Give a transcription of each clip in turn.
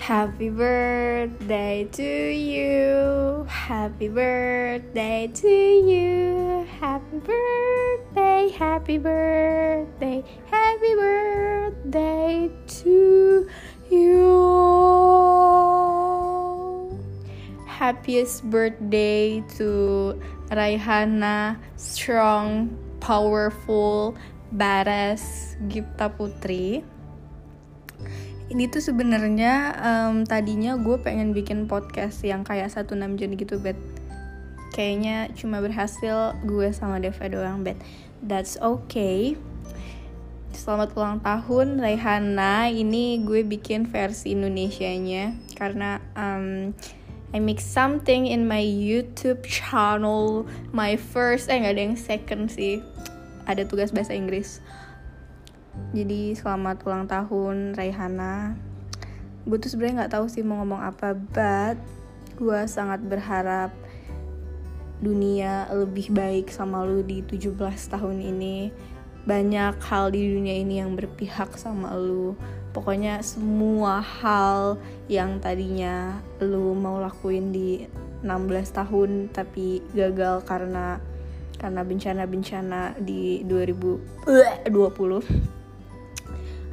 Happy birthday to you. Happy birthday to you. Happy birthday, happy birthday, happy birthday to you. Happiest birthday to Raihana, strong, powerful, badass Gipta Putri ini tuh sebenarnya um, tadinya gue pengen bikin podcast yang kayak satu enam jam gitu bet kayaknya cuma berhasil gue sama Deva doang bet that's okay. Selamat ulang tahun Raihana ini gue bikin versi Indonesia-nya karena um, I make something in my YouTube channel my first eh nggak ada yang second sih. Ada tugas bahasa Inggris jadi selamat ulang tahun Raihana. Gue tuh sebenarnya nggak tahu sih mau ngomong apa but gue sangat berharap dunia lebih baik sama lu di 17 tahun ini. Banyak hal di dunia ini yang berpihak sama lu. Pokoknya semua hal yang tadinya lu mau lakuin di 16 tahun tapi gagal karena karena bencana-bencana di 2020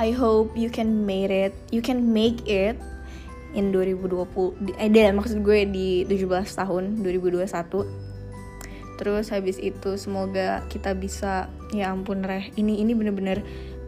I hope you can make it you can make it in 2020 eh deh maksud gue di 17 tahun 2021 terus habis itu semoga kita bisa ya ampun reh. Ini ini bener-bener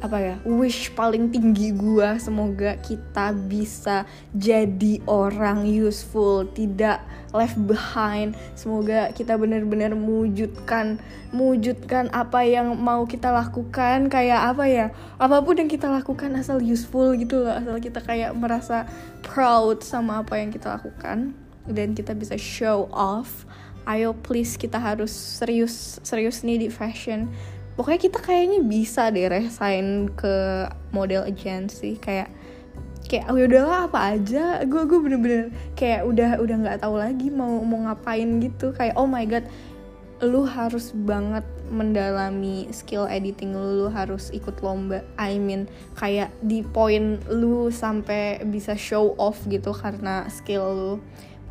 apa ya wish paling tinggi gue semoga kita bisa jadi orang useful tidak left behind. Semoga kita benar-benar mewujudkan mewujudkan apa yang mau kita lakukan kayak apa ya apa pun yang kita lakukan asal useful gitu loh asal kita kayak merasa proud sama apa yang kita lakukan dan kita bisa show off. Ayo please kita harus serius serius nih di fashion pokoknya kita kayaknya bisa deh resign ke model agency. Kayak kayak oh, ya udahlah apa aja. Gue gue bener-bener kayak udah udah nggak tahu lagi mau mau ngapain gitu. Kayak oh my god lu harus banget mendalami skill editing lu, lu harus ikut lomba. I mean kayak di poin lu sampai bisa show off gitu karena skill lu.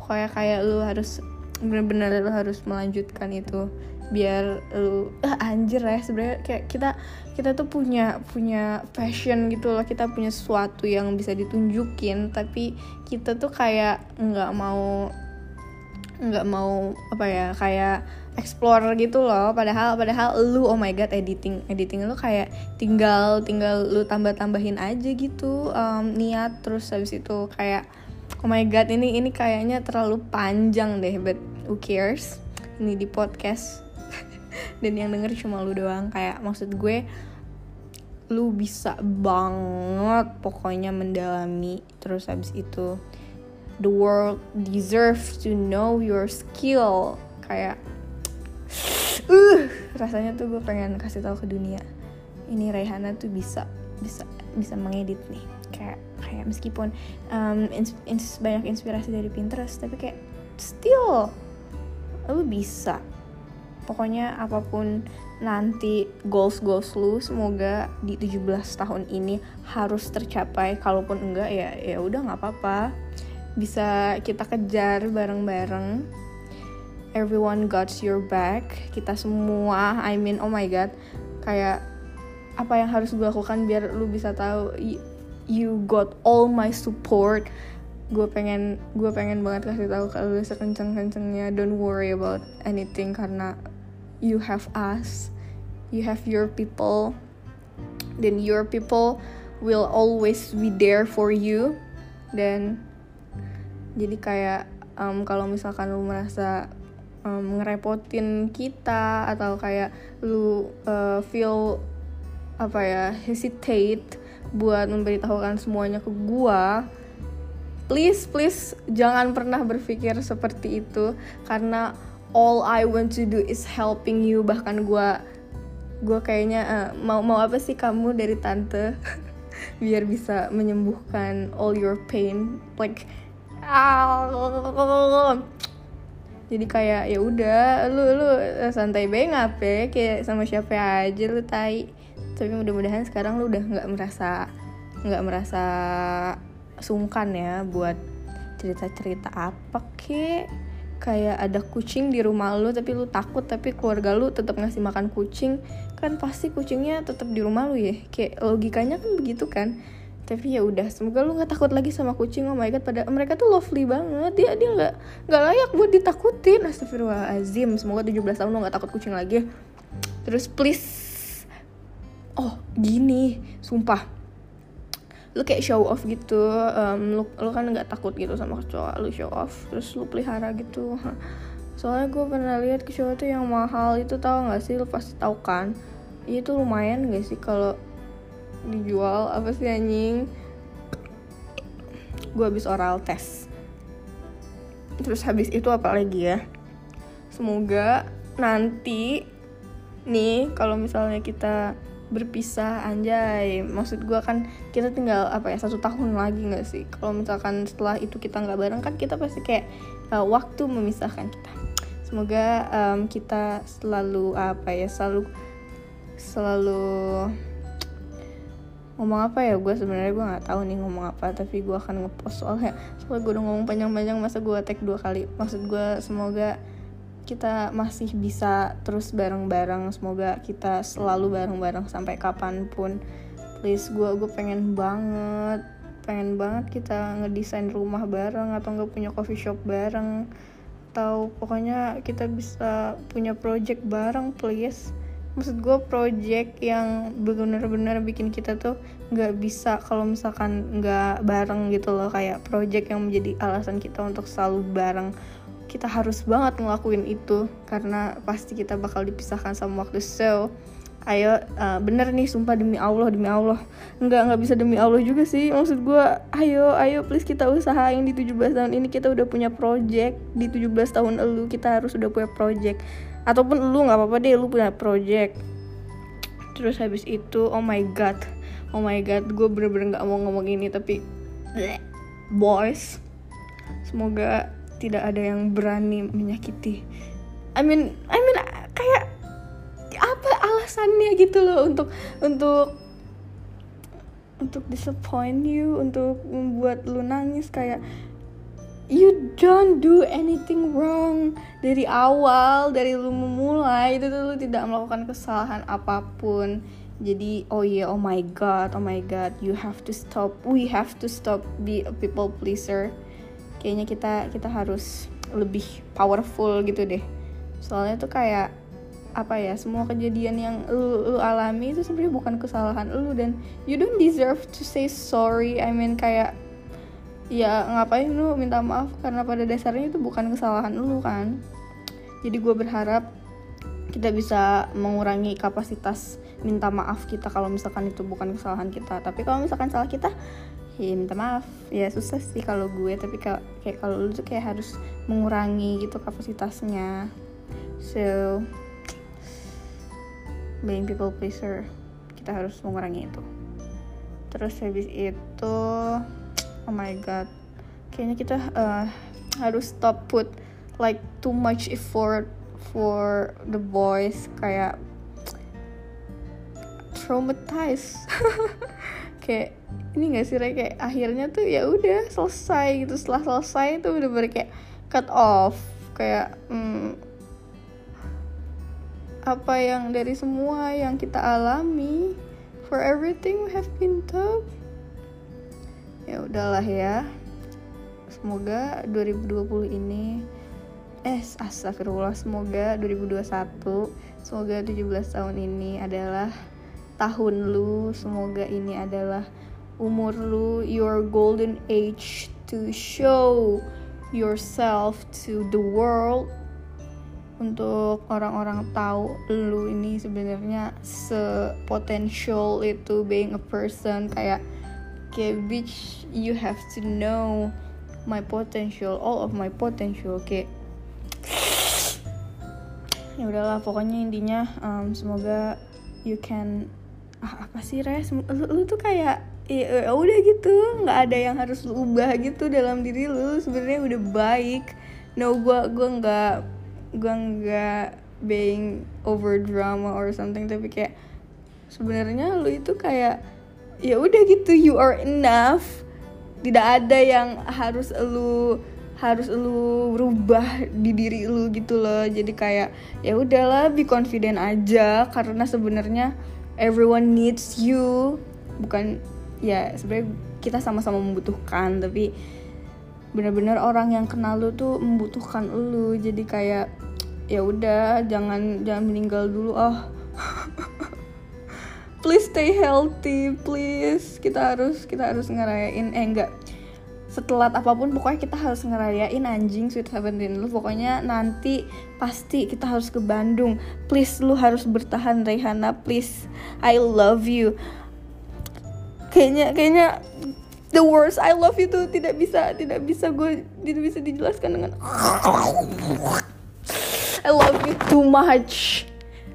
Pokoknya kayak lu harus bener-bener lu harus melanjutkan itu biar lu uh, anjir ya sebenarnya kayak kita kita tuh punya punya passion gitu loh. Kita punya sesuatu yang bisa ditunjukin tapi kita tuh kayak nggak mau nggak mau apa ya kayak explore gitu loh. Padahal padahal lu oh my god editing editing lu kayak tinggal tinggal lu tambah tambahin aja gitu um, niat. Terus habis itu kayak oh my god ini ini kayaknya terlalu panjang deh but who cares? Ini di podcast dan yang denger cuma lu doang. Kayak maksud gue lu bisa banget pokoknya mendalami. Terus habis itu the world deserves to know your skill. Kayak uh rasanya tuh gue pengen kasih tahu ke dunia. Ini Raihana tuh bisa bisa bisa mengedit nih. Kayak kayak meskipun um, ins, ins, banyak inspirasi dari Pinterest tapi kayak still lu bisa pokoknya apa pun nanti goals goals lu semoga di 17 tahun ini harus tercapai. Kalaupun enggak ya ya udah nggak apa-apa. Bisa kita kejar bareng-bareng. Everyone got your back. Kita semua I mean oh my god. Kayak apa yang harus gue lakukan biar lu bisa tahu you got all my support gue pengen gue pengen banget kasih tahu kalau lu sekenceng kencengnya don't worry about anything karena you have us you have your people then your people will always be there for you. Dan jadi kayak um, kalau misalkan lu merasa um, ngerepotin kita atau kayak lu uh, feel apa ya hesitate buat memberitahukan semuanya ke gua please please jangan pernah berpikir seperti itu. Karena all I want to do is helping you. Bahkan gue gue kayaknya uh, mau mau apa sih kamu dari tante? Biar bisa menyembuhkan all your pain. Like jadi kayak ya udah lu lu santai banget ngape? Kayak sama siapa aja lu tai. Tapi mudah-mudahan sekarang lu udah nggak merasa nggak merasa sungkan ya buat cerita-cerita apa kek? Kayak ada kucing di rumah lu tapi lu takut tapi keluarga lu tetap ngasih makan kucing kan pasti kucingnya tetap di rumah lu ya? Kayak logikanya kan begitu kan? Tapi ya udah semoga lu nggak takut lagi sama kucing oh my god pada mereka tuh lovely banget dia dia nggak nggak layak buat ditakutin. Astagfirullahalazim semoga 17 tahun lu nggak takut kucing lagi. Terus please oh gini sumpah lu kayak show off gitu um, lu lu kan nggak takut gitu sama kecoa lu show off terus lu pelihara gitu. Soalnya gue pernah lihat kecoa tuh yang mahal itu tau nggak sih? Lu pasti tahu kan? Itu lumayan gak sih kalau dijual? Apa sih anjing? Gue habis oral test terus habis itu apa lagi ya? Semoga nanti nih kalau misalnya kita berpisah anjay. Maksud gue kan kita tinggal apa ya satu tahun lagi nggak sih? Kalau misalkan setelah itu kita nggak bareng kan kita pasti kayak uh, waktu memisahkan kita. Semoga um, kita selalu apa ya selalu selalu ngomong apa ya? Gue sebenarnya gue nggak tahu nih ngomong apa tapi gue akan ngepost soalnya. Soalnya gue udah ngomong panjang-panjang masa gue tag dua kali. Maksud gue semoga kita masih bisa terus bareng-bareng. Semoga kita selalu bareng-bareng sampai kapan pun. Please gue gue pengen banget pengen banget kita ngedesain rumah bareng atau nggak punya coffee shop bareng. Atau pokoknya kita bisa punya project bareng please. Maksud gue project yang benar-benar bikin kita tuh nggak bisa kalau misalkan nggak bareng gitu loh. Kayak project yang menjadi alasan kita untuk selalu bareng kita harus banget ngelakuin itu karena pasti kita bakal dipisahkan sama waktu. So ayo uh, bener nih sumpah demi Allah demi Allah. Nggak nggak bisa demi Allah juga sih. Maksud gue ayo ayo please kita usahain di 17 tahun ini kita udah punya project. Di 17 tahun elu kita harus udah punya project. Ataupun lu nggak apa-apa deh lu punya project. Terus habis itu oh my god. Oh my god gue bener-bener nggak mau ngomong ini tapi bleh, boys. Semoga tidak ada yang berani menyakiti. I mean I mean kayak apa alasannya gitu loh untuk untuk untuk disappoint you untuk membuat lu nangis kayak you don't do anything wrong dari awal dari lu memulai itu tuh lu tidak melakukan kesalahan apa pun. Jadi oh yeah oh my god oh my god you have to stop we have to stop be a people pleaser kayaknya kita kita harus lebih powerful gitu deh. Soalnya tuh kayak apa ya semua kejadian yang lu, lu alami itu sebenarnya bukan kesalahan lu dan you don't deserve to say sorry. I mean kayak ya ngapain lu minta maaf karena pada dasarnya itu bukan kesalahan lu kan. Jadi gue berharap kita bisa mengurangi kapasitas minta maaf kita kalau misalkan itu bukan kesalahan kita. Tapi kalau misalkan salah kita ya minta maaf. Ya susah sih kalau gue tapi kayak kalau lu tuh kayak harus mengurangi gitu kapasitasnya. So being people pleaser kita harus mengurangi itu. Terus habis itu oh my god kayaknya kita uh, harus stop put like too much effort for the boys kayak traumatized kayak ini gak sih kayak akhirnya tuh ya udah selesai gitu. Setelah selesai tuh udah bener kayak cut off. Kayak hmm, apa yang dari semua yang kita alami for everything we have been told ya udahlah ya. Semoga 2020 ini eh astagfirullah semoga 2021 semoga 17 tahun ini adalah tahun lu semoga ini adalah umur lu your golden age to show yourself to the world. Untuk orang-orang tahu lu ini sebenarnya sepotensial itu being a person. Kayak kayak bitch you have to know my potential all of my potential. Kayak ya udahlah pokoknya intinya um, semoga you can ah, apa sih res? Lu, lu tuh kayak ya, ya udah gitu nggak ada yang harus lu ubah gitu dalam diri lu sebenarnya udah baik. No gua gua nggak gua nggak being over drama or something tapi kayak sebenarnya lu itu kayak ya udah gitu you are enough. Tidak ada yang harus lu harus lu rubah di diri lu gitu loh. Jadi kayak ya udahlah be confident aja. Karena sebenarnya everyone needs you. Bukan ya sebenarnya kita sama-sama membutuhkan tapi benar-benar orang yang kenal lu tuh membutuhkan lu. Jadi kayak ya udah jangan jangan meninggal dulu oh. please stay healthy please. Kita harus kita harus ngerayain eh enggak setelat apa pun pokoknya kita harus ngerayain anjing Sweet Seventeen lu. Pokoknya nanti pasti kita harus ke Bandung. Please lu harus bertahan Rehana please I love you. Kayaknya kayaknya the worst I love you tuh tidak bisa tidak bisa gue tidak bisa dijelaskan dengan I love you too much.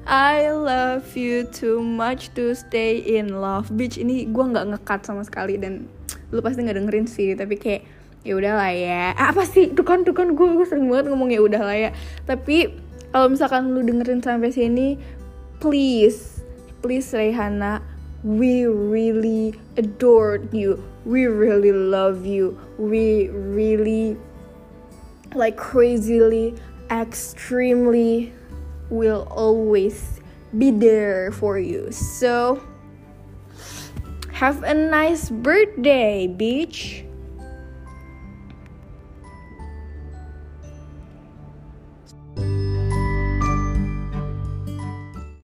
I love you too much to stay in love. Bitch ini gue nggak ngekat sama sekali dan lu pasti nggak dengerin sih tapi kayak ya udahlah ya. Ah, apa sih? Tuh kan tuh kan gue gue sering banget ngomong ya udahlah ya. Tapi kalau misalkan lu dengerin sampai sini please please Rehana we really adored you. We really love you. We really like crazily extremely will always be there for you. So have a nice birthday, bitch.